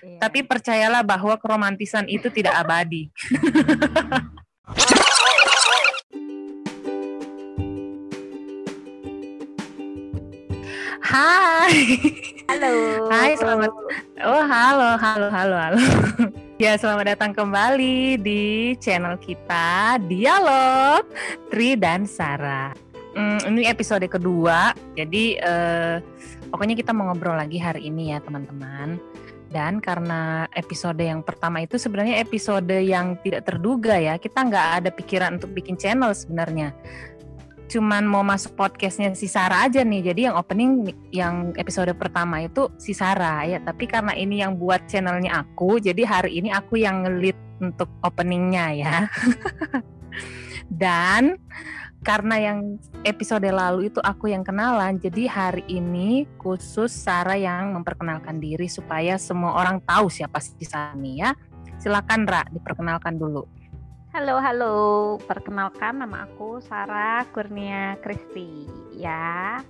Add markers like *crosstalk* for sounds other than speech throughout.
Iya. Tapi percayalah bahwa keromantisan itu tidak abadi. *laughs* Hai. halo. Hai, selamat. Oh, halo, halo, halo, halo. *laughs* Ya, selamat datang kembali di channel kita Dialog Tri dan Sarah. Hmm, ini episode kedua, jadi eh, pokoknya kita mau ngobrol lagi hari ini ya teman-teman. Dan karena episode yang pertama itu sebenarnya episode yang tidak terduga ya, kita nggak ada pikiran untuk bikin channel sebenarnya. Cuman mau masuk podcastnya si Sarah aja nih, jadi yang opening yang episode pertama itu si Sarah ya. Tapi karena ini yang buat channelnya aku, jadi hari ini aku yang ngelit untuk openingnya ya. *laughs* Dan karena yang episode lalu itu aku yang kenalan, jadi hari ini khusus Sarah yang memperkenalkan diri supaya semua orang tahu siapa si Sarah nih ya. Silakan Ra, diperkenalkan dulu. Halo, halo. Perkenalkan nama aku Sarah Kurnia Kristi. Ya.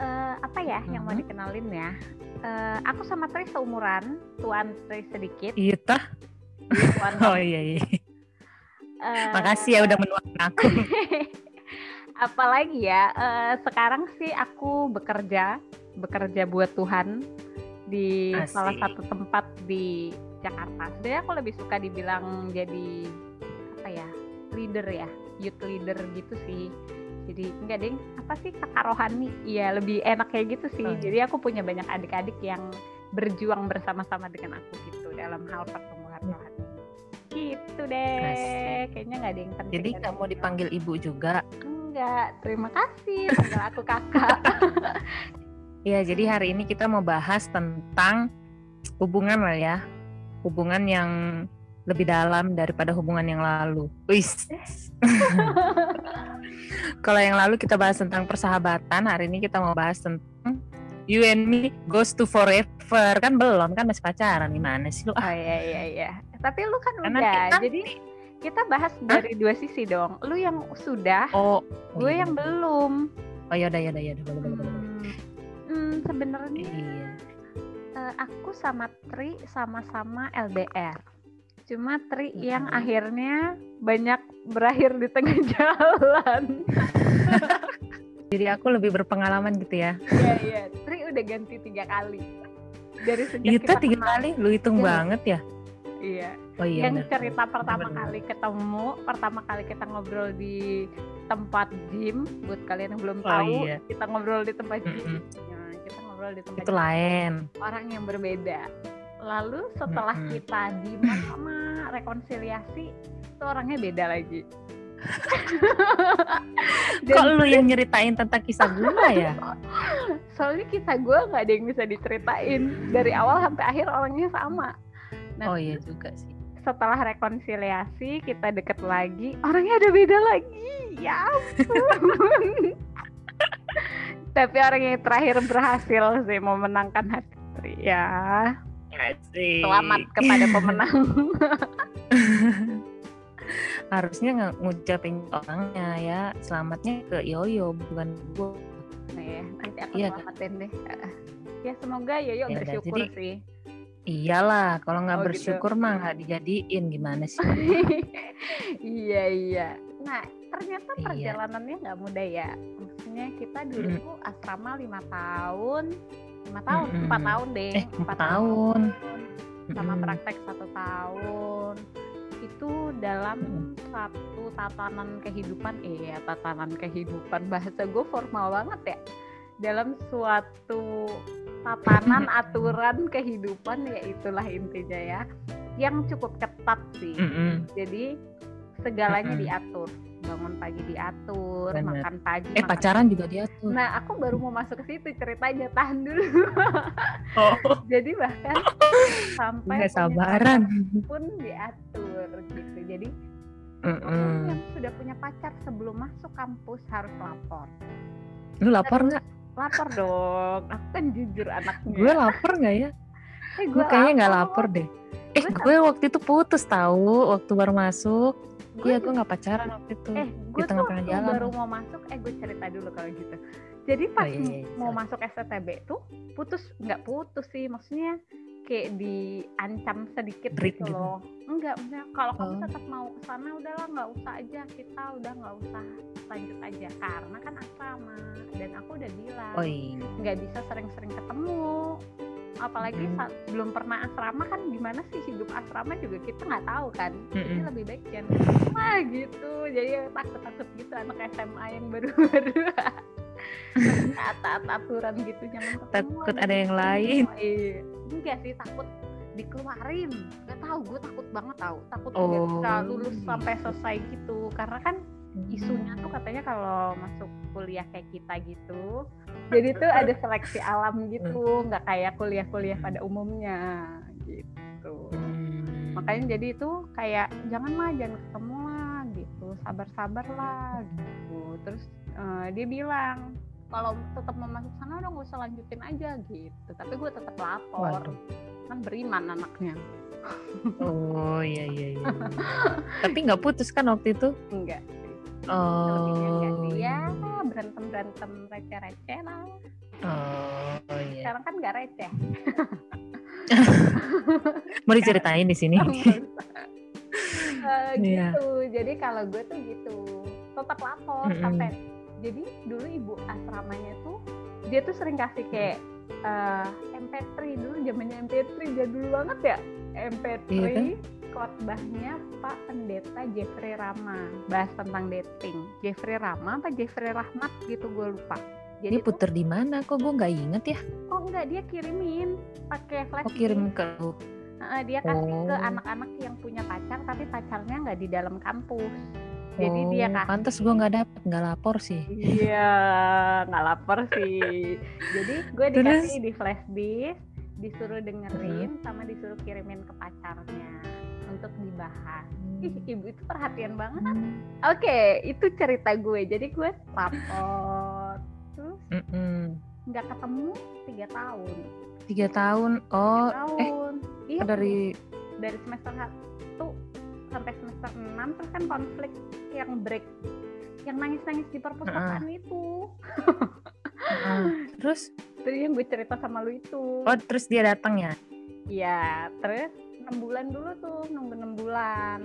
Eh, apa ya yang mau Mhm. dikenalin ya? Eh, aku sama Tri seumuran, tuan Tri sedikit. Iya tah? Tuan *laughs* Oh iya iya. Eh, Makasih ya udah menuangkan aku. *laughs* Apalagi ya, eh, sekarang sih aku bekerja, bekerja buat Tuhan di Asik. salah satu tempat di Jakarta. Sebenarnya aku lebih suka dibilang jadi apa ya, leader ya, youth leader gitu sih. Jadi enggak ding, apa sih kakak rohani? Iya lebih enak kayak gitu sih. Oh, iya. Jadi aku punya banyak adik-adik yang berjuang bersama-sama dengan aku gitu dalam hal pertumbuhan rohani. Gitu deh, Asik. kayaknya nggak ada yang penting. Jadi nggak mau dipanggil ibu juga. Enggak, terima kasih. Panggil aku kakak. *laughs* Iya, jadi hari ini kita mau bahas tentang hubungan lah ya. Hubungan yang lebih dalam daripada hubungan yang lalu. Wis. *laughs* *laughs* Kalau yang lalu kita bahas tentang persahabatan, hari ini kita mau bahas tentang you and me goes to forever. Kan belum, kan masih pacaran. Gimana sih lu? Oh Ah, iya iya iya. Tapi lu kan karena udah. kita Jadi kita bahas dari dua sisi dong. Lu yang sudah, oh, oh gue iya, yang belum. Oh ya udah ya udah ya udah boleh boleh boleh. boleh. Hmm, hmm, sebenarnya Iya. eh, aku sama Tri sama-sama LDR. Cuma Tri yang Mhm. akhirnya banyak berakhir di tengah *laughs* jalan. *laughs* Jadi aku lebih berpengalaman gitu ya. Iya iya. Tri udah ganti tiga kali. Dari sejak Itu kita tiga kenal. kali, lu hitung Iya. banget ya. Iya. Oh iya. yang bener, cerita pertama Bener. kali ketemu, pertama kali kita ngobrol di tempat gym, buat kalian yang belum Oh, tahu, iya. kita ngobrol di tempat gym. Mm-mm. Nah, kita ngobrol di tempat Itu gym, lain. orang yang berbeda. Lalu setelah Mm-mm. kita di sama rekonsiliasi, itu orangnya beda lagi. *laughs* Kok lu yang nyeritain tentang kisah gue ya? *laughs* soalnya kisah gue nggak ada yang bisa diceritain. Dari awal sampai akhir orangnya sama. Nah, Oh iya juga sih. setelah rekonsiliasi kita deket lagi orangnya ada beda lagi. Ya ampun. *laughs* Tapi orang yang terakhir berhasil sih memenangkan hati ya. Selamat kepada pemenang Harusnya nggak ngucapin orangnya ya. Selamatnya ke Yoyo bukan gue. Nah, ya, nanti aku kan? selamatin deh ya semoga Yoyo Ya bersyukur jadi- sih Iyalah, kalau nggak Oh, gitu. bersyukur mah nggak dijadiin gimana sih? *laughs* iya iya nah ternyata Iya. perjalanannya nggak mudah ya maksudnya kita dulu tuh asrama lima tahun lima tahun Mm-mm. empat tahun deh Eh, empat tahun. sama Mm-mm. praktek satu tahun itu dalam satu tatanan kehidupan eh ya tatanan kehidupan bahasa gue formal banget ya. Dalam suatu tatanan *laughs* aturan kehidupan ya itulah intinya ya yang cukup ketat sih. Mm-mm. jadi segalanya diatur bangun pagi diatur Bener. makan pagi Eh makan pacaran juga diatur. Nah, aku baru mau masuk ke situ ceritanya. Tahan dulu. Oh, *laughs* Jadi bahkan sampai nggak sabaran. pun diatur gitu. Jadi orang Mm-mm. yang sudah punya pacar sebelum masuk kampus harus lapor. Lu lapor nggak? Lapor dong. Aku kan jujur anaknya. Gue lapor nggak ya? Eh, Gue kayaknya nggak lapor deh. Eh, Gue gue waktu itu putus tahu waktu baru masuk. Iya, gue nggak pacaran waktu itu. eh, di gue tuh tengah-tengah waktu jalan. baru mau masuk, eh gue cerita dulu kalau gitu. Jadi pas iya, iya, iya, mau masuk STTB tuh putus nggak putus sih, maksudnya kayak diancam sedikit Break gitu gitu. loh enggak enggak kalau kamu Oh. tetap mau ke sana udahlah nggak usah aja kita udah nggak usah lanjut aja karena kan asrama dan aku udah bilang Oh iya. nggak bisa sering-sering ketemu apalagi Mm. saat belum pernah asrama kan gimana sih hidup asrama juga kita nggak tahu kan jadi Mm-mm. lebih baik jangan lah gitu jadi takut-takut gitu anak SMA yang baru-baru *laughs* taat aturan gitu jangan ketemu Takut ada yang jangan lain. iya enggak sih takut dikeluarin nggak tahu gue takut banget tahu takut Oh. bisa lulus sampai selesai gitu karena kan isunya tuh katanya kalau masuk kuliah kayak kita gitu *laughs* jadi tuh ada *laughs* seleksi alam gitu nggak kayak kuliah-kuliah pada umumnya gitu Hmm. makanya jadi itu kayak jangan lah jangan ketemu lah gitu sabar-sabar lah gitu terus eh, dia bilang kalau tetap mau masuk sana udah nggak usah lanjutin aja gitu tapi gue tetap lapor Waduh. kan beriman anaknya Oh iya iya iya. *laughs* Tapi nggak putus kan waktu itu? enggak Oh. Ya berantem berantem receh receh lah Oh iya. sekarang kan nggak receh *laughs* Mau diceritain di sini? *laughs* Iya. gitu jadi kalau gue tuh gitu tetap lapor Mm-mm. sampai jadi dulu ibu asramanya tuh dia tuh sering kasih kayak eh, MP3 dulu zamannya MP3 jadul banget ya MP3 Iya kan? Khotbahnya Pak Pendeta Jeffrey Rama bahas tentang dating Jeffrey Rama apa Jeffrey Rahmat gitu gue lupa jadi tuh, puter di mana? Kok gue nggak inget ya? oh enggak dia kirimin pakai flash Oh kirim ke lu. Dia kasih ke Oh. anak-anak yang punya pacar tapi pacarnya nggak di dalam kampus jadi dia Oh, kasih Pantes gue nggak dapet, nggak lapor sih. iya nggak lapar sih jadi gue Terus? dikasih di flash disk disuruh dengerin sama disuruh kirimin ke pacarnya untuk dibahas. Ih ibu itu perhatian banget. Hmm. oke itu cerita gue. Jadi gue lapor. Terus nggak ketemu tiga tahun. Tiga tahun. Oh, Tiga eh tahun. Iya dari dari semester 1 sampai semester 6 terus kan konflik yang break yang nangis-nangis di perpustakaan itu. Ah, terus? Itu yang gue cerita sama lu itu. Oh terus dia datang ya? iya terus enam bulan dulu tuh nunggu enam bulan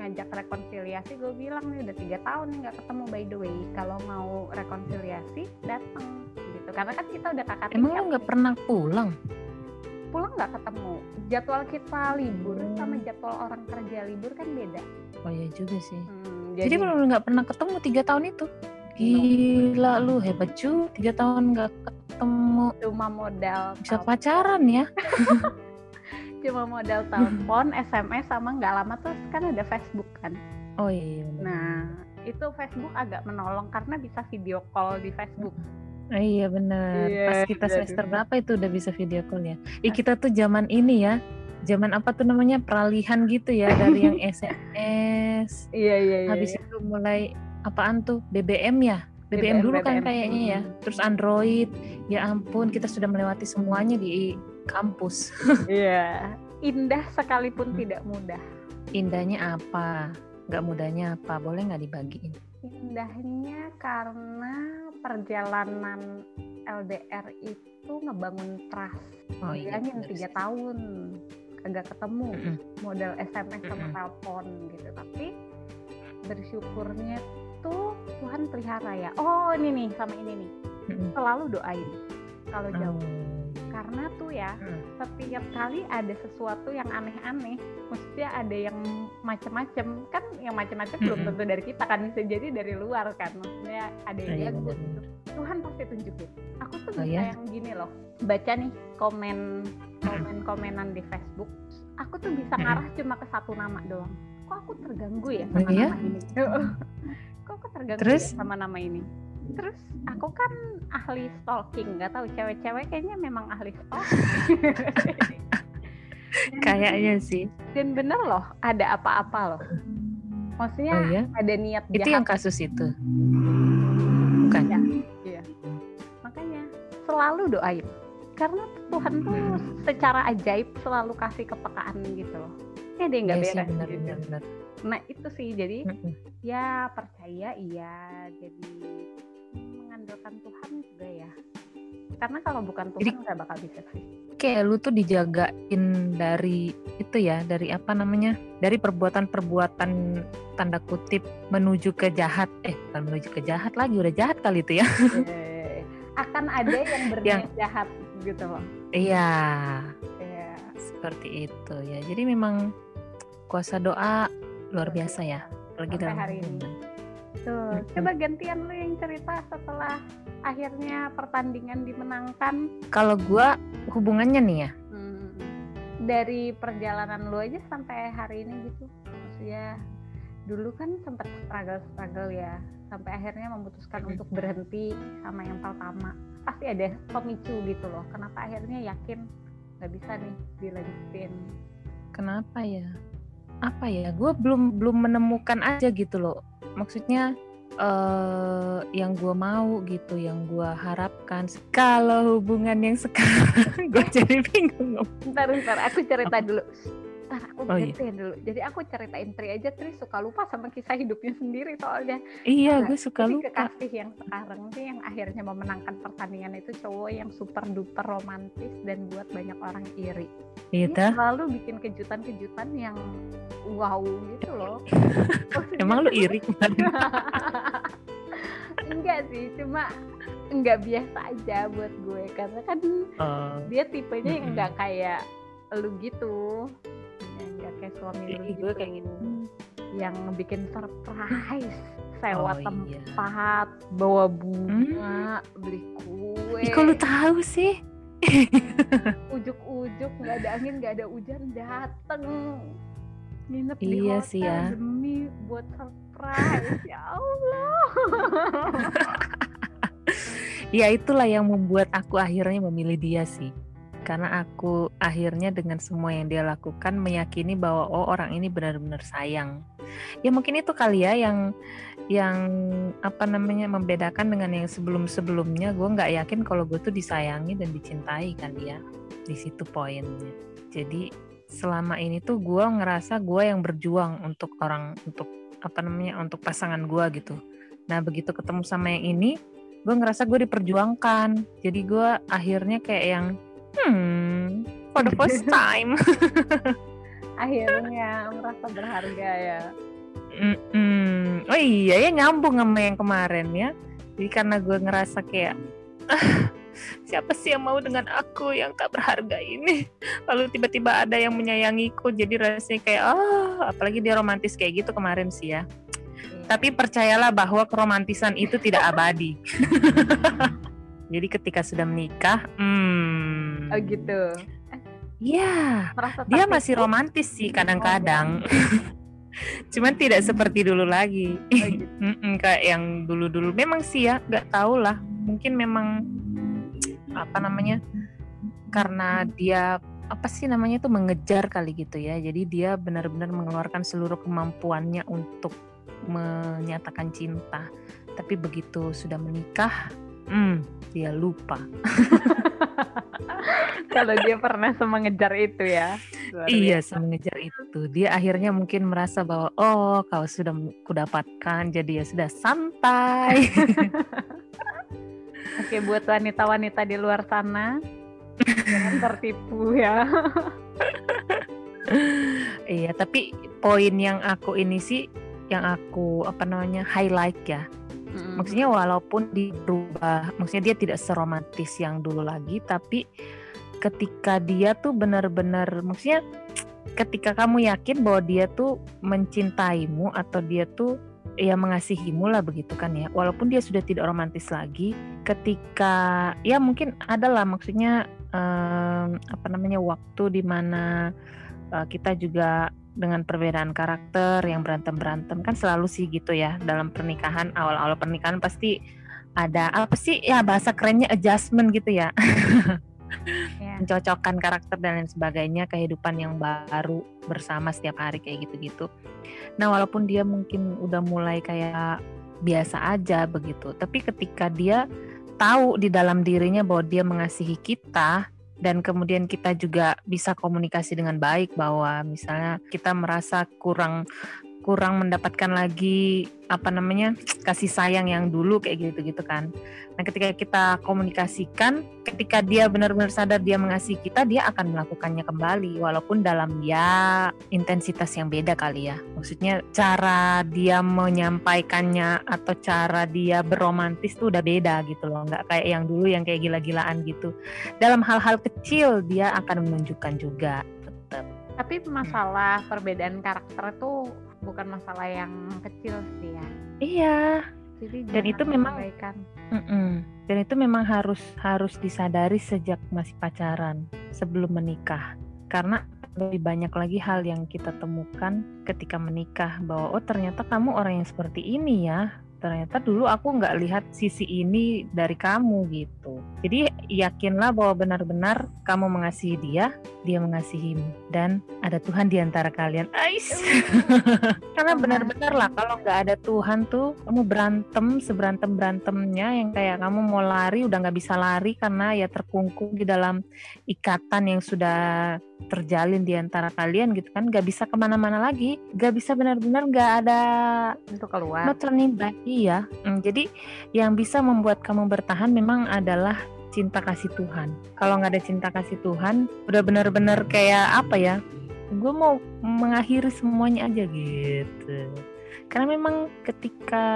ngajak rekonsiliasi gue bilang nih udah tiga tahun nih nggak ketemu by the way kalau mau rekonsiliasi datang gitu karena kan kita udah kakak Emang lu nggak pernah pulang? pulang nggak ketemu jadwal kita libur Hmm. sama jadwal orang kerja libur kan beda Oh iya juga sih. Hmm, Jadi belum nggak pernah ketemu tiga tahun itu? Gila lu hebat cu, tiga tahun nggak ketemu. cuma modal Bisa pacaran ya? *laughs* cuma modal telepon *laughs* SMS sama nggak lama terus kan ada Facebook kan Oh iya. bener. nah itu Facebook agak menolong karena bisa video call di Facebook Oh, iya bener. Iya, Pas kita iya, semester iya. berapa itu udah bisa video call ya? Ih kita tuh zaman ini ya, zaman apa tuh namanya peralihan gitu ya dari yang *laughs* SMS, iya iya iya habis itu mulai apaan tuh BBM ya? BBM, BBM, dulu kan BBM. kayaknya ya. Terus Android. Ya ampun, kita sudah melewati semuanya di kampus. *laughs* iya indah sekalipun Hmm. tidak mudah Indahnya apa? Gak mudahnya apa? Boleh nggak dibagiin? indahnya karena perjalanan LDR itu ngebangun trust Oh iya. Bener tiga tahun kagak ketemu Mm-mm. modal SMS sama Mm-mm. telepon gitu tapi bersyukurnya tuh Tuhan pelihara ya oh ini nih sama ini nih selalu doain kalau jauh Oh, iya. Karena tuh ya Mm. setiap kali ada sesuatu yang aneh-aneh maksudnya ada yang macem-macem kan yang macem-macem belum Mm-mm. tentu dari kita kan bisa jadi dari luar kan maksudnya ada yang Oh, iya, jago gitu. Tuhan pasti tunjukin aku tuh Oh, bisa ya? yang gini loh baca nih komen komen komenan di Facebook aku tuh bisa Mm-mm. ngarah cuma ke satu nama doang kok aku terganggu ya Oh, sama iya? nama ini *laughs* kok aku terganggu Terus? ya sama nama ini terus aku kan ahli stalking nggak tahu cewek-cewek kayaknya memang ahli *laughs* stalking Kayaknya sih. dan bener loh ada apa-apa loh maksudnya Oh iya. ada niat Itu jahat yang kasus itu. Bukan. Ya, iya. Makanya selalu doain. Karena Tuhan tuh secara ajaib selalu kasih kepekaan gitu loh. Ya dia nggak Iya beres gitu. Nah itu sih jadi ya percaya iya. Jadi mengandalkan Tuhan juga ya. Karena kalau bukan Tuhan nggak bakal bisa sih. kayak lu tuh dijagain dari itu ya dari apa namanya dari perbuatan-perbuatan tanda kutip menuju ke jahat eh bukan menuju ke jahat lagi udah jahat kali itu ya Eh, akan ada yang *laughs* berniat jahat gitu loh iya Iya. seperti itu ya jadi memang kuasa doa luar biasa ya apalagi Sampai dalam hari ini. Mm-mm. coba gantian lu yang cerita setelah akhirnya pertandingan dimenangkan. kalau gua hubungannya nih ya Hmm, dari perjalanan lu aja sampai hari ini gitu. Maksudnya dulu kan sempat struggle-struggle ya, sampai akhirnya memutuskan untuk berhenti sama yang pertama. Pasti ada pemicu gitu loh. Kenapa akhirnya yakin nggak bisa nih dilanjutin? kenapa ya apa ya gue belum belum menemukan aja gitu loh maksudnya eh yang gue mau gitu yang gue harapkan kalau hubungan yang sekarang *laughs* gue jadi bingung Bentar, bentar, aku cerita dulu. Ntar aku Oh, iya. dulu. Jadi aku ceritain Tri aja, Tri suka lupa sama kisah hidupnya sendiri soalnya. iya Nah, gue suka Jadi lupa kekasih yang sekarang nih yang akhirnya memenangkan pertandingan itu cowok yang super duper romantis dan buat banyak orang iri. gitu Dia selalu bikin kejutan-kejutan yang wow gitu loh. *laughs* Emang lu iri *laughs* enggak sih, cuma enggak biasa aja buat gue karena kan Oh, dia tipenya yang enggak kayak lu gitu. Yang enggak kayak suami lu Ih, gitu. gue kayak gitu. Yang bikin surprise, sewa Oh, iya. tempat, bawa bunga, beli kue. Ih, kok lu tahu sih *laughs* ujuk-ujuk nggak ada angin nggak ada hujan dateng nginep di Iya hotel sih ya. demi buat surprise ya Allah *laughs* ya itulah yang membuat aku akhirnya memilih dia sih karena aku akhirnya dengan semua yang dia lakukan meyakini bahwa oh orang ini benar-benar sayang. Ya mungkin itu kali ya yang yang apa namanya membedakan dengan yang sebelum-sebelumnya. Gue nggak yakin kalau gue tuh disayangi dan dicintai kali ya di situ poinnya. Jadi selama ini tuh gue ngerasa gue yang berjuang untuk orang untuk apa namanya untuk pasangan gue gitu. Nah begitu ketemu sama yang ini gue ngerasa gue diperjuangkan. Jadi gue akhirnya kayak yang hmm for the first time. *laughs* Akhirnya merasa berharga ya. Mm-mm. oh iya ya nyambung sama yang kemarin ya. Jadi karena gue ngerasa kayak ah *laughs* siapa sih yang mau dengan aku yang tak berharga ini? *laughs* Lalu tiba-tiba ada yang menyayangiku jadi rasanya kayak ah apalagi dia romantis kayak gitu kemarin sih ya. Iya. tapi percayalah bahwa keromantisan itu tidak abadi. Jadi ketika sudah menikah hmm oh gitu. Ya merasa dia masih romantis sih kadang-kadang. *laughs* cuman tidak seperti dulu lagi. Oh, gitu. *laughs* Kayak yang dulu-dulu. Memang sih ya nggak tahu lah. Mungkin memang apa namanya karena dia apa sih namanya tuh mengejar kali gitu ya. Jadi dia benar-benar mengeluarkan seluruh kemampuannya untuk menyatakan cinta. Tapi begitu sudah menikah hmm, dia lupa *laughs* *laughs* kalau dia pernah semengejar itu ya Iya, biasa. mengejar itu. Dia akhirnya mungkin merasa bahwa oh, kau sudah kudapatkan, jadi ya sudah santai. *laughs* oke buat wanita-wanita di luar sana jangan tertipu ya iya, tapi poin yang aku ini sih yang aku apa namanya highlight ya. Maksudnya walaupun dia berubah, maksudnya dia tidak seromantis yang dulu lagi, tapi ketika dia tuh benar-benar maksudnya ketika kamu yakin bahwa dia tuh mencintaimu atau dia tuh ya mengasihimu lah begitu kan ya. Walaupun dia sudah tidak romantis lagi ketika ya mungkin adalah maksudnya em, apa namanya waktu di mana eh, kita juga dengan perbedaan karakter yang berantem berantem kan selalu sih gitu ya dalam pernikahan awal-awal pernikahan pasti ada apa sih ya bahasa kerennya adjustment gitu ya ya. *laughs* mencocokkan karakter dan lain sebagainya kehidupan yang baru bersama setiap hari kayak gitu-gitu. Nah walaupun dia mungkin udah mulai kayak biasa aja begitu, tapi ketika dia tahu di dalam dirinya bahwa dia mengasihi kita dan kemudian kita juga bisa komunikasi dengan baik bahwa misalnya kita merasa kurang kurang mendapatkan lagi apa namanya kasih sayang yang dulu kayak gitu gitu kan. Nah ketika kita komunikasikan, ketika dia benar-benar sadar dia mengasihi kita, dia akan melakukannya kembali walaupun dalam ya intensitas yang beda kali ya. Maksudnya cara dia menyampaikannya atau cara dia beromantis tuh udah beda gitu loh, nggak kayak yang dulu yang kayak gila-gilaan gitu. Dalam hal-hal kecil dia akan menunjukkan juga tetap. Tapi masalah perbedaan karakter itu bukan masalah yang kecil sih ya. Iya. Jadi Dan itu memang- mengabaikan. Mm-mm. Dan itu memang harus harus disadari sejak masih pacaran sebelum menikah. Karena lebih banyak lagi hal yang kita temukan ketika menikah bahwa oh ternyata kamu orang yang seperti ini ya. Ternyata dulu aku nggak lihat sisi ini dari kamu gitu. Jadi yakinlah bahwa benar-benar kamu mengasihi dia, dia mengasihimu dan ada Tuhan di antara kalian. Ais. *laughs* Karena Sama. benar-benar lah kalau nggak ada Tuhan tuh kamu berantem seberantem berantemnya yang kayak kamu mau lari udah nggak bisa lari karena ya terkungkung di dalam ikatan yang sudah terjalin di antara kalian gitu kan nggak bisa ke mana-mana lagi nggak bisa benar-benar nggak ada Untuk keluar. no turning back iya Hmm, jadi yang bisa membuat kamu bertahan memang adalah cinta kasih Tuhan. Kalau nggak ada cinta kasih Tuhan udah benar-benar kayak apa ya gue mau mengakhiri semuanya aja gitu karena memang ketika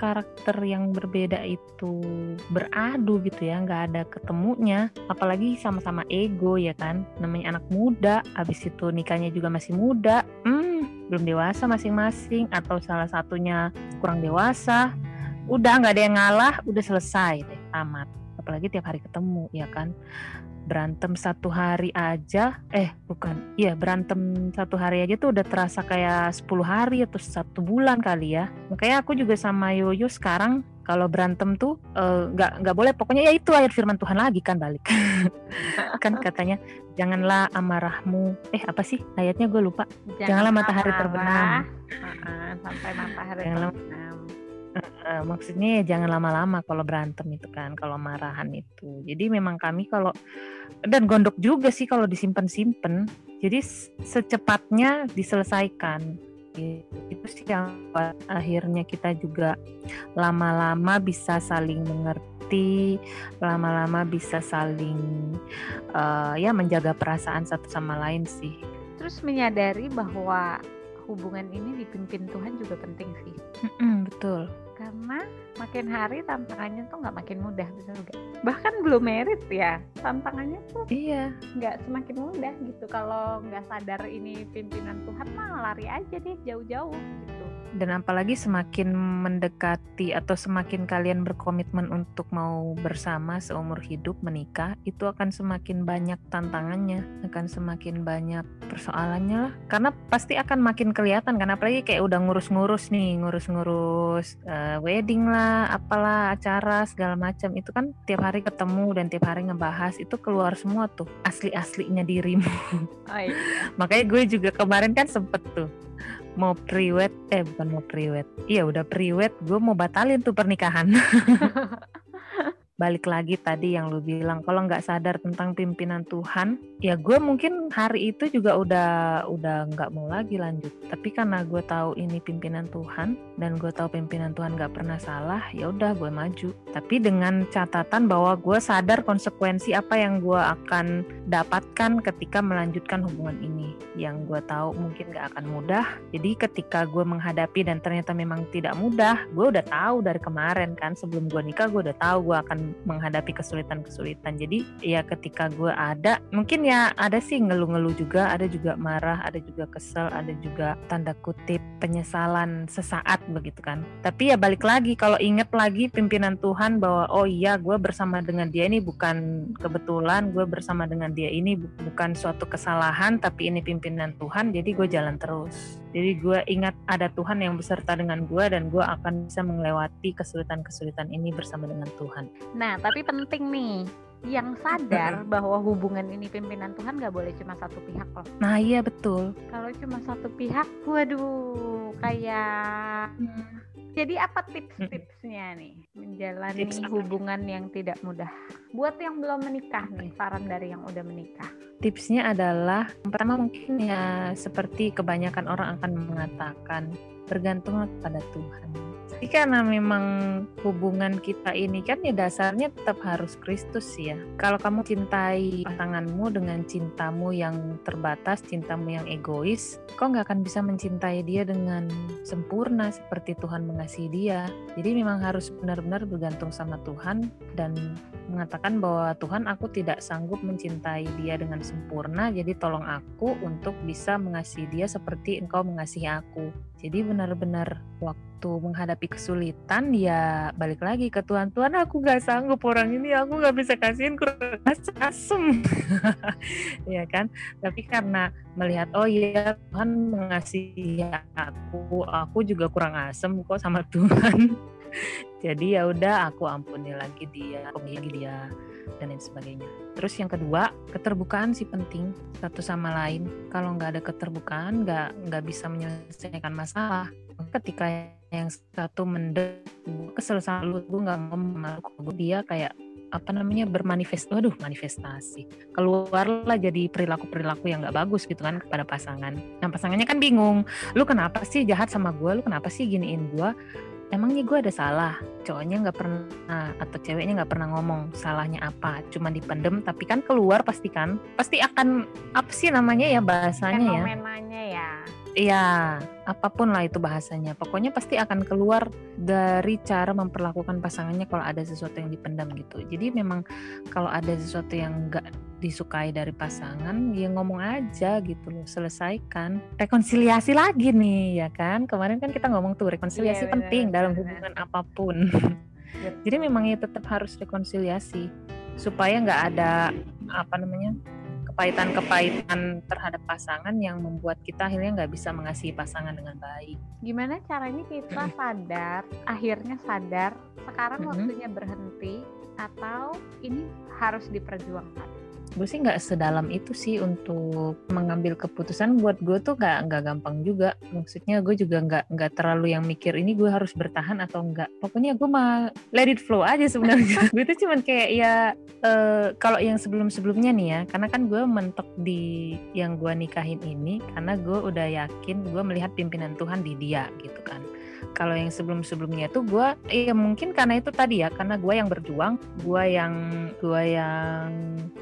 karakter yang berbeda itu beradu gitu ya nggak ada ketemunya apalagi sama-sama ego ya kan. Namanya anak muda habis itu nikahnya juga masih muda hmm belum dewasa masing-masing atau salah satunya kurang dewasa udah nggak ada yang ngalah udah selesai deh tamat. Apalagi tiap hari ketemu ya kan berantem satu hari aja. Eh bukan. Iya berantem satu hari aja tuh udah terasa kayak 10 hari atau satu bulan kali ya. Makanya aku juga sama Yoyo sekarang kalau berantem tuh eh, nggak nggak boleh. Pokoknya ya itu ayat firman Tuhan lagi kan balik. *laughs* Kan katanya janganlah amarahmu. Eh apa sih ayatnya? Gue lupa. Janganlah matahari marah. terbenam. Heeh, sampai matahari Janganlah- terbenam. Maksudnya ya jangan lama-lama kalau berantem itu kan kalau marahan itu. Jadi memang kami kalau dan gondok juga sih kalau disimpan-simpan. Jadi secepatnya diselesaikan. Itu sih yang akhirnya kita juga lama-lama bisa saling mengerti lama-lama bisa saling eh, ya menjaga perasaan satu sama lain sih. Terus menyadari bahwa hubungan ini dipimpin Tuhan juga penting sih. Mm-mm, betul Karena makin hari tantangannya tuh nggak makin mudah, betul nggak? Bahkan belum merit ya, tantangannya tuh iya nggak semakin mudah gitu. Kalau nggak sadar ini pimpinan Tuhan mah lari aja deh jauh-jauh gitu. dan apalagi semakin mendekati atau semakin kalian berkomitmen untuk mau bersama seumur hidup menikah itu akan semakin banyak tantangannya akan semakin banyak persoalannya lah karena pasti akan makin kelihatan kan apalagi kayak udah ngurus-ngurus nih ngurus-ngurus eh, wedding lah apalah acara segala macam itu kan tiap hari ketemu dan tiap hari ngebahas itu keluar semua tuh asli-aslinya dirimu Oh iya. *laughs* Makanya gue juga kemarin kan sempet tuh mau priwet, eh bukan mau priwet, iya udah priwet, gue mau batalin tuh pernikahan. *laughs* Balik lagi tadi yang lu bilang, kalau nggak sadar tentang pimpinan Tuhan, ya gue mungkin hari itu juga udah udah nggak mau lagi lanjut. Tapi karena gue tahu ini pimpinan Tuhan dan gue tahu pimpinan Tuhan nggak pernah salah, ya udah gue maju. Tapi dengan catatan bahwa gue sadar konsekuensi apa yang gue akan dapatkan ketika melanjutkan hubungan ini yang gue tahu mungkin gak akan mudah jadi ketika gue menghadapi dan ternyata memang tidak mudah gue udah tahu dari kemarin kan sebelum gue nikah gue udah tahu gue akan menghadapi kesulitan-kesulitan. Jadi ya ketika gue ada mungkin ya ada sih ngeluh-ngeluh juga ada juga marah ada juga kesel ada juga tanda kutip penyesalan sesaat begitu kan. Tapi ya balik lagi kalau inget lagi pimpinan Tuhan bahwa oh iya gue bersama dengan dia ini bukan kebetulan gue bersama dengan dia ini bu- bukan suatu kesalahan tapi ini pimpinan Tuhan jadi gue jalan terus jadi gue ingat ada Tuhan yang beserta dengan gue dan gue akan bisa melewati kesulitan-kesulitan ini bersama dengan Tuhan. Nah, tapi penting nih yang sadar bahwa hubungan ini pimpinan Tuhan nggak boleh cuma satu pihak loh. nah iya betul. Kalau cuma satu pihak, waduh, kayak jadi apa tips-tipsnya nih menjalani Tips apa? hubungan yang tidak mudah? Buat yang belum menikah nih, saran dari yang udah menikah. tipsnya adalah pertama mungkin ya seperti kebanyakan orang akan mengatakan bergantunglah kepada Tuhan tapi karena memang hubungan kita ini kan ya dasarnya tetap harus Kristus ya. Kalau kamu cintai pasanganmu dengan cintamu yang terbatas, cintamu yang egois, kau nggak akan bisa mencintai dia dengan sempurna seperti Tuhan mengasihi dia. Jadi memang harus benar-benar bergantung sama Tuhan dan mengatakan bahwa Tuhan aku tidak sanggup mencintai dia dengan sempurna, jadi tolong aku untuk bisa mengasihi dia seperti engkau mengasihi aku. Jadi benar-benar waktu menghadapi kesulitan ya balik lagi ke Tuhan. Tuhan aku gak sanggup orang ini aku gak bisa kasihin kurang asem. *laughs* ya kan? Tapi karena melihat oh iya Tuhan mengasihi aku, aku juga kurang asem kok sama Tuhan. Jadi ya udah aku ampuni lagi dia, aku lagi dia dan lain sebagainya. Terus yang kedua, keterbukaan sih penting satu sama lain. Kalau nggak ada keterbukaan, nggak nggak bisa menyelesaikan masalah. Ketika yang satu mendem, kesel sama lu, gue nggak ngomong gue dia kayak apa namanya bermanifest, waduh manifestasi keluarlah jadi perilaku perilaku yang nggak bagus gitu kan kepada pasangan. Nah pasangannya kan bingung, lu kenapa sih jahat sama gue, lu kenapa sih giniin gue? Emangnya gue ada salah? Cowoknya nggak pernah atau ceweknya nggak pernah ngomong salahnya apa? Cuma dipendem tapi kan keluar pasti kan? Pasti akan apa sih namanya ya bahasanya ya. fenomenanya ya Iya, apa pun lah itu bahasanya. Pokoknya pasti akan keluar dari cara memperlakukan pasangannya kalau ada sesuatu yang dipendam gitu. Jadi memang kalau ada sesuatu yang nggak disukai dari pasangan, ya ngomong aja gitu loh, selesaikan. Rekonsiliasi lagi nih, ya kan? Kemarin kan kita ngomong tuh rekonsiliasi iya, penting bener, dalam hubungan apa pun. Jadi memang ya tetap harus rekonsiliasi supaya nggak ada apa namanya kepahitan-kepahitan terhadap pasangan yang membuat kita akhirnya nggak bisa mengasihi pasangan dengan baik. Gimana caranya kita sadar, akhirnya sadar sekarang waktunya berhenti atau ini harus diperjuangkan? Gue sih nggak sedalam itu sih untuk mengambil keputusan. Buat gue tuh nggak nggak gampang juga. Maksudnya gue juga nggak nggak terlalu yang mikir ini gue harus bertahan atau enggak pokoknya gue mah let it flow aja sebenarnya. *laughs* Gue tuh cuman kayak ya uh, kalau yang sebelum sebelumnya nih ya karena kan gue mentok di yang gue nikahin ini karena gue udah yakin gue melihat pimpinan Tuhan di dia gitu kan kalau yang sebelum-sebelumnya itu gue ya mungkin karena itu tadi ya karena gue yang berjuang gue yang gue yang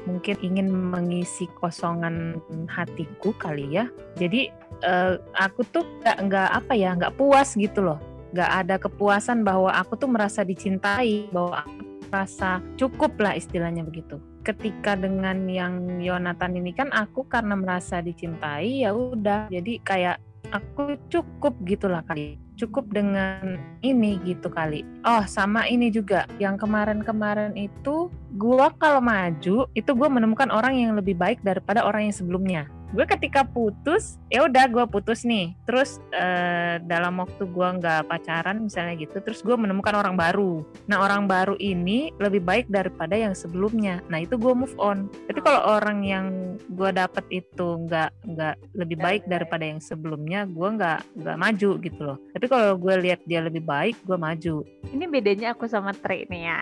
mungkin ingin mengisi kosongan hatiku kali ya. Jadi uh, aku tuh nggak nggak apa ya nggak puas gitu loh. Nggak ada kepuasan bahwa aku tuh merasa dicintai bahwa aku merasa cukup lah istilahnya begitu. Ketika dengan yang Yonatan ini kan aku karena merasa dicintai ya udah. Jadi kayak aku cukup gitulah kali cukup dengan ini gitu kali. Oh, sama ini juga. Yang kemarin-kemarin itu gua kalau maju itu gua menemukan orang yang lebih baik daripada orang yang sebelumnya gue ketika putus ya udah gue putus nih. Terus uh, dalam waktu gue nggak pacaran misalnya gitu terus gue menemukan orang baru. Nah orang baru ini lebih baik daripada yang sebelumnya. Nah itu gue move on. Tapi kalau orang yang gue dapet itu nggak nggak lebih baik daripada yang sebelumnya gue nggak nggak maju gitu loh. Tapi kalau gue lihat dia lebih baik gue maju. Ini bedanya aku sama Tri nih ya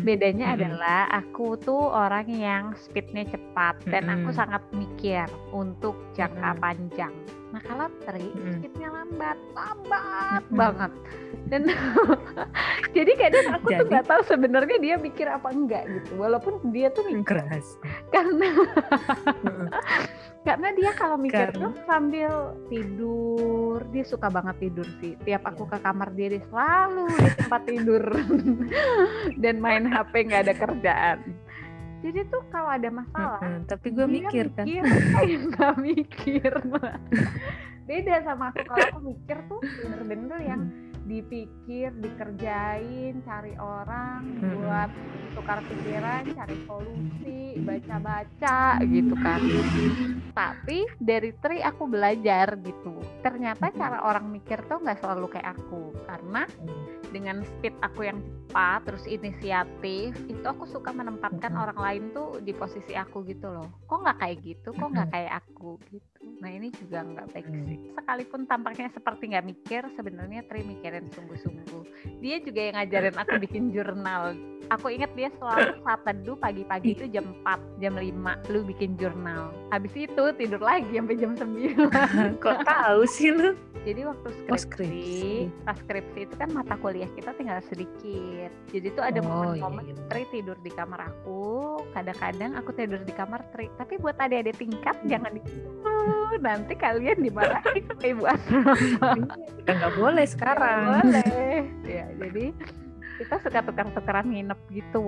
Bedanya adalah aku tuh orang yang speednya cepat dan aku sangat mikir untuk jangka panjang. Nah kalau Tri speednya lambat, lambat banget. Dan *laughs* jadi kadang aku jadi, tuh gak tahu sebenarnya dia mikir apa enggak gitu. Walaupun dia tuh mikir keras. *laughs* Karena karena dia kalau mikir tuh sambil tidur dia suka banget tidur sih. Tiap aku iya. ke kamar dia, dia selalu di tempat tidur. *laughs* Dan main HP nggak ada kerjaan. Jadi tuh kalau ada masalah hmm, tapi gue mikir, kan. nggak mikir *laughs* beda sama aku. Kalau aku mikir tuh bener-bener yang dipikir, dikerjain, cari orang hmm. buat tukar pikiran, cari solusi, baca-baca gitu kan. Tapi dari Tri aku belajar gitu. Ternyata cara orang mikir tuh nggak selalu kayak aku karena dengan speed aku yang cepat terus inisiatif itu aku suka menempatkan orang lain tuh di posisi aku gitu loh. Kok nggak kayak gitu? Kok nggak kayak aku gitu. Nah ini juga nggak baik Hmm. sih. Sekalipun tampaknya seperti nggak mikir, sebenarnya Tri mikirin sungguh-sungguh. Dia juga yang ngajarin aku bikin jurnal. Aku ingat dia selalu saat teduh pagi-pagi itu jam 4, jam 5 lu bikin jurnal. Habis itu tidur lagi sampai jam 9. *laughs* Kok tahu sih lu? Jadi waktu Oh, skripsi, skripsi. pas skripsi itu kan mata kuliah kita tinggal sedikit. Jadi tuh ada Oh, momen-momen iya, iya. Tri tidur di kamar aku, kadang-kadang aku tidur di kamar Tri. Tapi buat adik-adik tingkat jangan di nanti kalian dimarahin sama ibu asrama. Udah nggak boleh sekarang. Boleh. Ya, jadi kita suka tukar-tukaran nginep gitu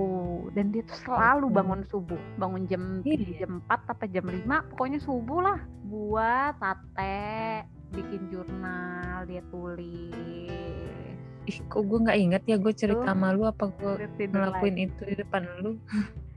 dan dia tuh selalu Hmm. bangun subuh bangun jam Iya. jam 4 atau jam 5 pokoknya subuh lah buat sate bikin jurnal dia tulis Ih, kok gue nggak inget ya gue cerita Tuh. sama lu apa gue ngelakuin lagi. itu di depan lu.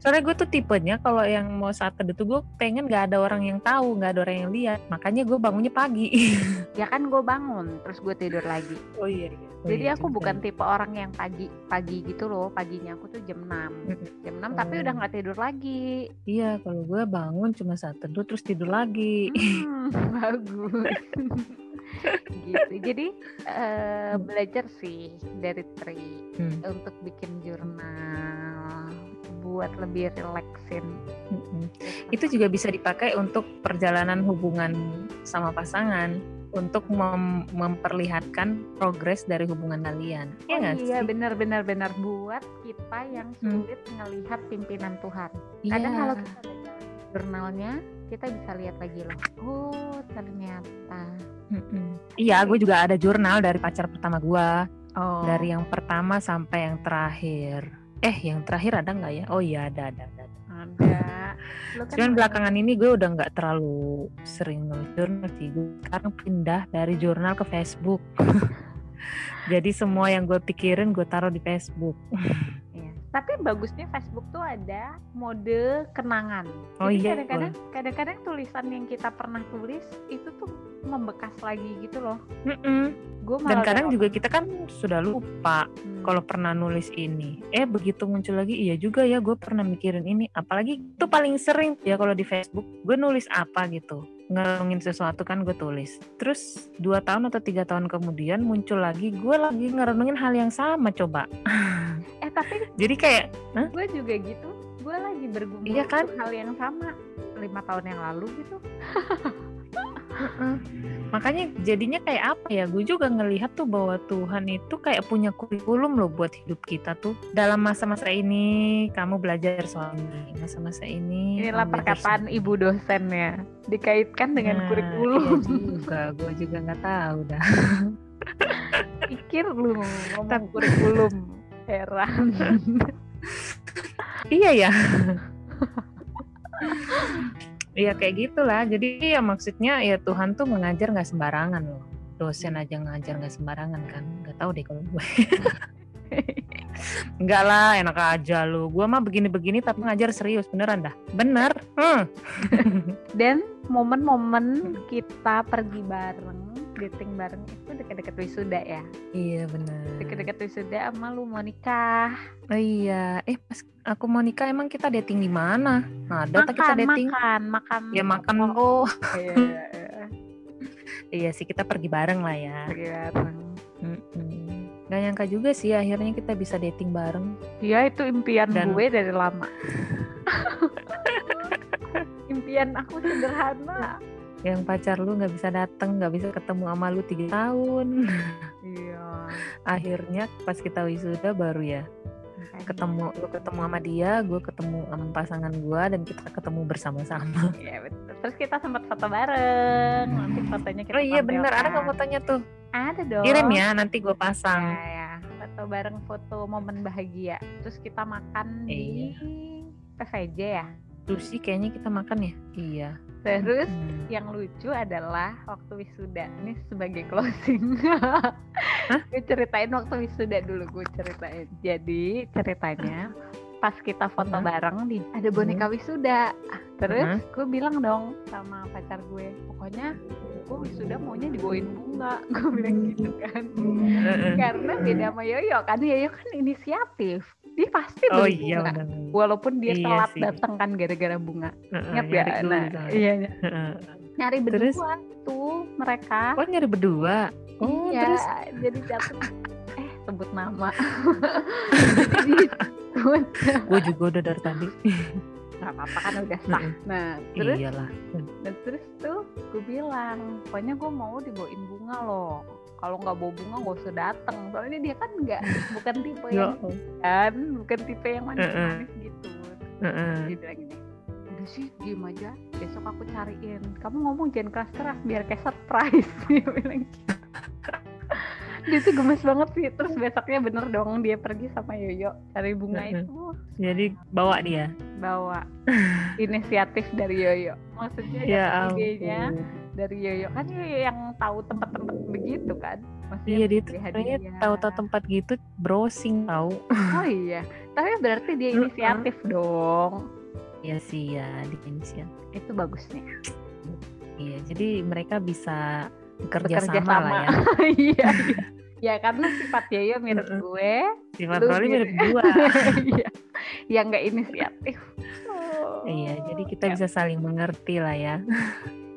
Soalnya gue tuh tipenya kalau yang mau saat teduh tuh gue pengen nggak ada orang yang tahu, nggak ada orang yang lihat. Makanya gue bangunnya pagi. *laughs* ya kan gue bangun terus gue tidur lagi Oh iya. iya. jadi aku bukan tipe orang yang pagi pagi gitu loh paginya aku tuh jam 6 Mm-mm. jam 6 tapi udah Oh. nggak tidur lagi Iya, kalau gue bangun cuma saat teduh terus tidur lagi. Hmm, *laughs* bagus. *laughs* gitu. Jadi eh, belajar sih dari Tri Hmm. untuk bikin jurnal buat lebih relaksin. Mm-mm. Itu juga bisa dipakai untuk perjalanan hubungan sama pasangan untuk mem- memperlihatkan progres dari hubungan kalian. Iya Oh nggak iya sih? benar buat kita yang Hmm. sulit ngelihat pimpinan Tuhan. Iya. Kadang kalau kita baca jurnalnya kita bisa lihat lagi loh. Oh ternyata. Iya, gue juga ada jurnal dari pacar pertama gue. Oh. Dari yang pertama sampai yang terakhir. Eh, yang terakhir ada nggak ya? Oh iya, ada, ada, ada. ada. Kan Cuman belakangan ini gue udah nggak terlalu sering nulis jurnal sih. Gue sekarang pindah dari jurnal ke Facebook. *laughs* Jadi semua yang gue pikirin gue taruh di Facebook. Iya. Tapi bagusnya Facebook tuh ada mode kenangan. Oh Jadi iya, kadang-kadang kadang-kadang tulisan yang kita pernah tulis itu tuh membekas lagi gitu loh. Mm-mm. Gue Dan kadang juga kita kan sudah lupa Hmm. kalau pernah nulis ini. Eh begitu muncul lagi, iya juga ya gue pernah mikirin ini. Apalagi itu paling sering ya kalau di Facebook gue nulis apa gitu. Ngerungin sesuatu kan gue tulis. Terus dua tahun atau tiga tahun kemudian muncul lagi gue lagi ngerenungin hal yang sama coba. eh tapi *laughs* Jadi kayak gue juga gitu. Gue lagi bergumul Iya kan? hal yang sama lima tahun yang lalu gitu. *laughs* Makanya jadinya kayak apa ya? Gue juga ngelihat tuh bahwa Tuhan itu kayak punya kurikulum loh buat hidup kita tuh. Dalam masa-masa ini kamu belajar soal ini, masa-masa ini. Inilah perkataan soal ibu dosennya dikaitkan dengan Nah, kurikulum. Iya *laughs* juga, gue juga nggak tahu dah. Pikir lu ngomong kurikulum. Heran. *laughs* iya ya. *laughs* Iya kayak gitulah. Jadi ya maksudnya ya Tuhan tuh mengajar nggak sembarangan loh. Dosen aja ngajar nggak sembarangan kan. Nggak tahu deh kalau gue. *laughs* Enggak lah, enak aja lu. Gua mah begini-begini tapi ngajar serius beneran dah. Bener. Hmm. Dan momen-momen kita pergi bareng, dating bareng itu deket-deket wisuda ya. Iya bener. Deket-deket wisuda sama lu mau nikah. Oh iya. Eh pas aku mau nikah emang kita dating di mana? Ada tak kita Makan, dating? makan, makan. Ya makan Oh, oh. Iya, iya, *laughs* iya. Iya sih kita pergi bareng lah ya. Pergi bareng. Mm-mm. Gak nyangka juga sih akhirnya kita bisa dating bareng. Iya itu impian Dan- gue dari lama. *laughs* impian aku sederhana. Yang pacar lu nggak bisa datang, nggak bisa ketemu sama lu tiga tahun. *laughs* Iya. akhirnya pas kita wisuda baru ya ketemu lu ketemu sama dia, gue ketemu sama pasangan gue dan kita ketemu bersama-sama. Iya betul. Terus kita sempat foto bareng. Nanti fotonya kita Oh iya bener, ada nggak fotonya tuh? Ada dong. Kirim ya, nanti gue Ya, pasang. ya. Foto bareng foto momen bahagia. Terus kita makan di PVJ ya. Terus sih kayaknya kita makan ya? Iya. Terus Hmm. yang lucu adalah waktu wisuda. Ini sebagai closing. *laughs* gue ceritain waktu wisuda dulu gue ceritain. Jadi ceritanya pas kita foto Hmm. bareng di ada boneka wisuda. Terus Hmm. gue bilang dong sama pacar gue, pokoknya gue wisuda maunya dibawain bunga. *laughs* Gue bilang gitu kan. Heeh. Karena beda sama Yoyo kan Yoyo kan inisiatif. Dia pasti Oh beli iya bunga. Walaupun dia Iya telat datang kan gara-gara bunga. Heeh, Ingat ya? Nah, iya. iya. Heeh. nyari Terus? berdua tuh mereka Oh nyari berdua. Oh iya terus jadi jatuh eh sebut nama *laughs* *laughs* gue juga udah dari tadi. nggak apa-apa kan udah. Sah nah terus? Iyalah. dan terus tuh gue bilang pokoknya gue mau dibawain bunga loh. Kalau nggak bawa bunga gak usah dateng. Soalnya dia kan nggak bukan tipe *laughs* Ya. yang kan bukan tipe yang manis-manis gitu. Dia bilang gini udah sih diem aja. Besok aku cariin. Kamu ngomong jangan keras-keras biar kayak surprise. *laughs* Dia bilang gitu. Dia tuh gemes banget sih. Terus besoknya bener dong dia pergi sama Yoyo cari bunga itu. Jadi bawa dia. bawa *laughs* inisiatif dari Yoyo. Maksudnya Ya idenya dari Yoyo. Kan Yoyo yang tahu tempat-tempat begitu kan? Maksudnya Iya dia tuh kayaknya tahu-tahu tempat gitu browsing tahu. *laughs* oh iya. Tapi berarti dia inisiatif dong. Iya sih ya di inisial. itu bagusnya. Iya jadi mereka bisa bekerja sama, lah ya. *laughs* iya iya. *laughs* ya karena sifat Yoyo mirip Mm-mm. gue Sifat Rolly mirip gua. *laughs* iya yang nggak inisiatif Oh. Iya jadi kita Ya, bisa saling mengerti lah ya.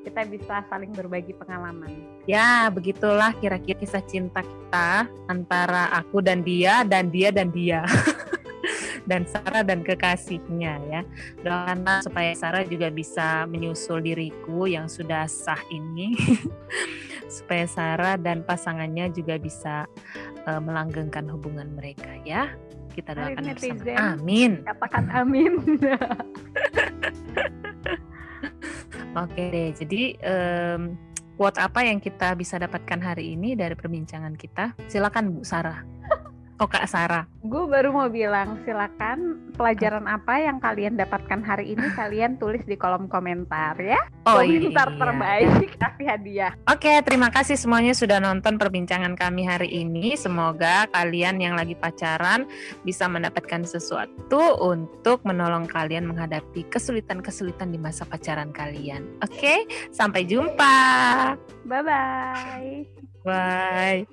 kita bisa saling berbagi pengalaman Ya begitulah kira-kira kisah cinta kita antara aku dan dia dan dia dan dia. dan Sarah dan kekasihnya ya. Doakanlah supaya Sarah juga bisa menyusul diriku yang sudah sah ini. Supaya Sarah dan pasangannya juga bisa eh, melanggengkan hubungan mereka ya. Kita doakan bersama. netizen. Amin. katakan amin *laughs* Oke deh. Jadi em, quote apa yang kita bisa dapatkan hari ini dari perbincangan kita? Silakan Bu Sarah. Oh Kak Sarah. gue baru mau bilang silakan pelajaran apa yang kalian dapatkan hari ini *laughs* kalian tulis di kolom komentar ya Oh iya. komentar iya. terbaik kasih hadiah Oke, terima kasih semuanya sudah nonton perbincangan kami hari ini. Semoga kalian yang lagi pacaran bisa mendapatkan sesuatu untuk menolong kalian menghadapi kesulitan-kesulitan di masa pacaran kalian. Oke, sampai jumpa. bye bye Bye.